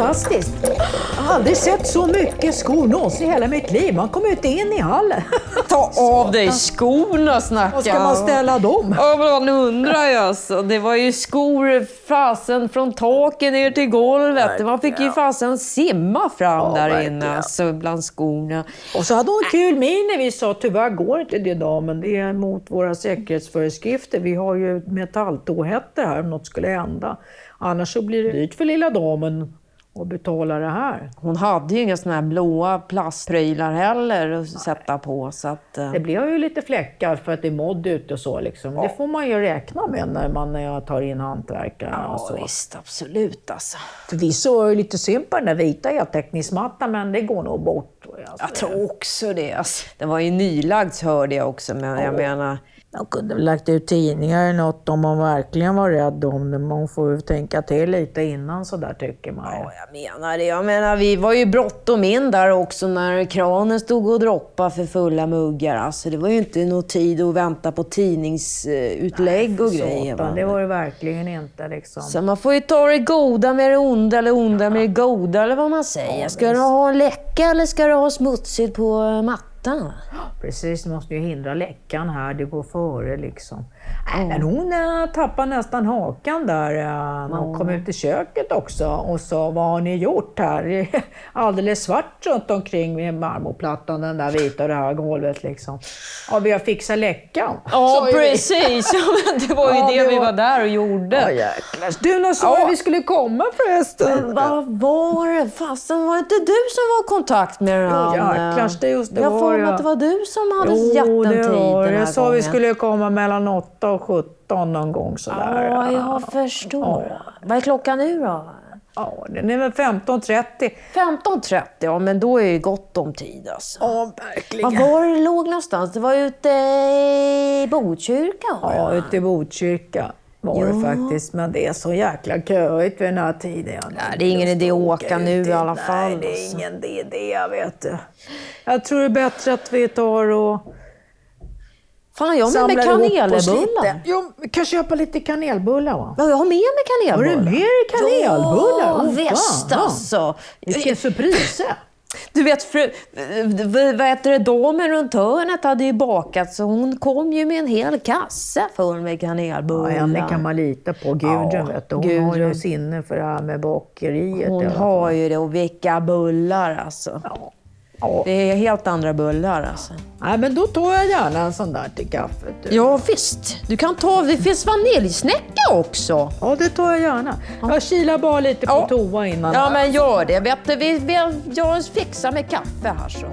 fantastiskt. Jag har aldrig sett så mycket skor någonsin i hela mitt liv. Man kommer ju inte in i hallen. Ta av dig skorna snacka. Var ska man ställa dem? Ja, man undrar ju alltså. Det var ju skor fasen från taket ner till golvet. Man fick ju fasen simma fram Ja, där inne alltså, bland skorna. Och så hade hon kul min när vi sa tyvärr går inte det idag, men det är mot våra säkerhetsföreskrifter. Vi har ju metalltåhättor här om något skulle hända. Annars så blir det dyrt för lilla damen att betala det här. Hon hade ju inga såna här blåa plastprylar heller att sätta på. Så att, eh, Det blir ju lite fläckar för att det är modd ute och så. Liksom. Det får man ju räkna med när man tar in hantverkare. ja, och så. visst, absolut alltså. Förvisso är det lite synd på den där vita heltäckningsmattan, men det går nog bort. tror jag. Tror också det. Alltså. Den var ju nylagd hörde jag också, men jag menar... De kunde väl lagt ut tidningar eller något om man verkligen var rädd om det. Man får ju tänka till lite innan så där tycker man. Ja, jag menar det. Jag menar, vi var ju bråttom in där också när kranen stod och droppade för fulla muggar. Alltså, det var ju inte någon tid att vänta på tidningsutlägg och grejer. Satan, det var det verkligen inte liksom. Så man får ju ta det goda med det onda eller onda med det goda eller vad man säger. Ska du ha en läcka eller ska du ha smutsigt på eh, mattan? Precis, du måste ju hindra läckan här, det går före liksom. Äh, Men hon äh, tappade nästan hakan där äh, när hon kom ut i köket också och sa vad har ni gjort här? Det är alldeles svart runt omkring med marmorplattan, den där vita och det här golvet liksom. Ja, vi har fixat läckan. Ja, precis. Det var ju Ja, det, det vi var- var där och gjorde. Ja. Du, när sa Ja. vi skulle komma förresten? Men vad var det? Fasen, var det inte du som var i kontakt med den? Jo, eh, jäklars, det just det jag var mig jag. att det var du som hade Jo, gett det tid den här Jag sa vi gången. skulle komma mellan 8 och 17 någon gång sådär. Ja, jag förstår. Vad är klockan nu då? Ja, den är väl 15.30. 15.30, ja men då är det gott om tid alltså. Ja, verkligen. Var var det låg någonstans? Det var ute i Botkyrka Ja, ute i Botkyrka var det faktiskt. Men det är så jäkla köigt vid den här tiden. Nej, det är ingen idé att åka nu i alla fall, Nej, det är alltså. ingen idé, vet du. Jag tror det är bättre att vi tar och Fan, jag har med mig kanelbullar. Jo, vi kan köpa lite kanelbullar va? Ja, jag har med mig Har kanelbullar. du med dig kanelbullar? Ja, Åh, visst fan. alltså. Vilken surprise! Du vet, fru, vad heter det, damen runt hörnet hade ju bakat så hon kom ju med en hel kasse full med Ja, kanelbullar. henne kan man lita på. Gudrun Ja, vet du. Hon har ju Gudrun. sinne för det här med bakeriet. Hon har ju det och vilka bullar alltså. Ja. Det är helt andra bullar alltså. Nej, men då tar jag gärna en sån där till kaffet. Du. Ja visst, du kan ta, det finns vaniljsnäcka också. Ja, det tar jag gärna. Jag kilar bara lite på Ja. toa innan. Ja men gör det, vet du, vi, vi, jag fixar med kaffe här så.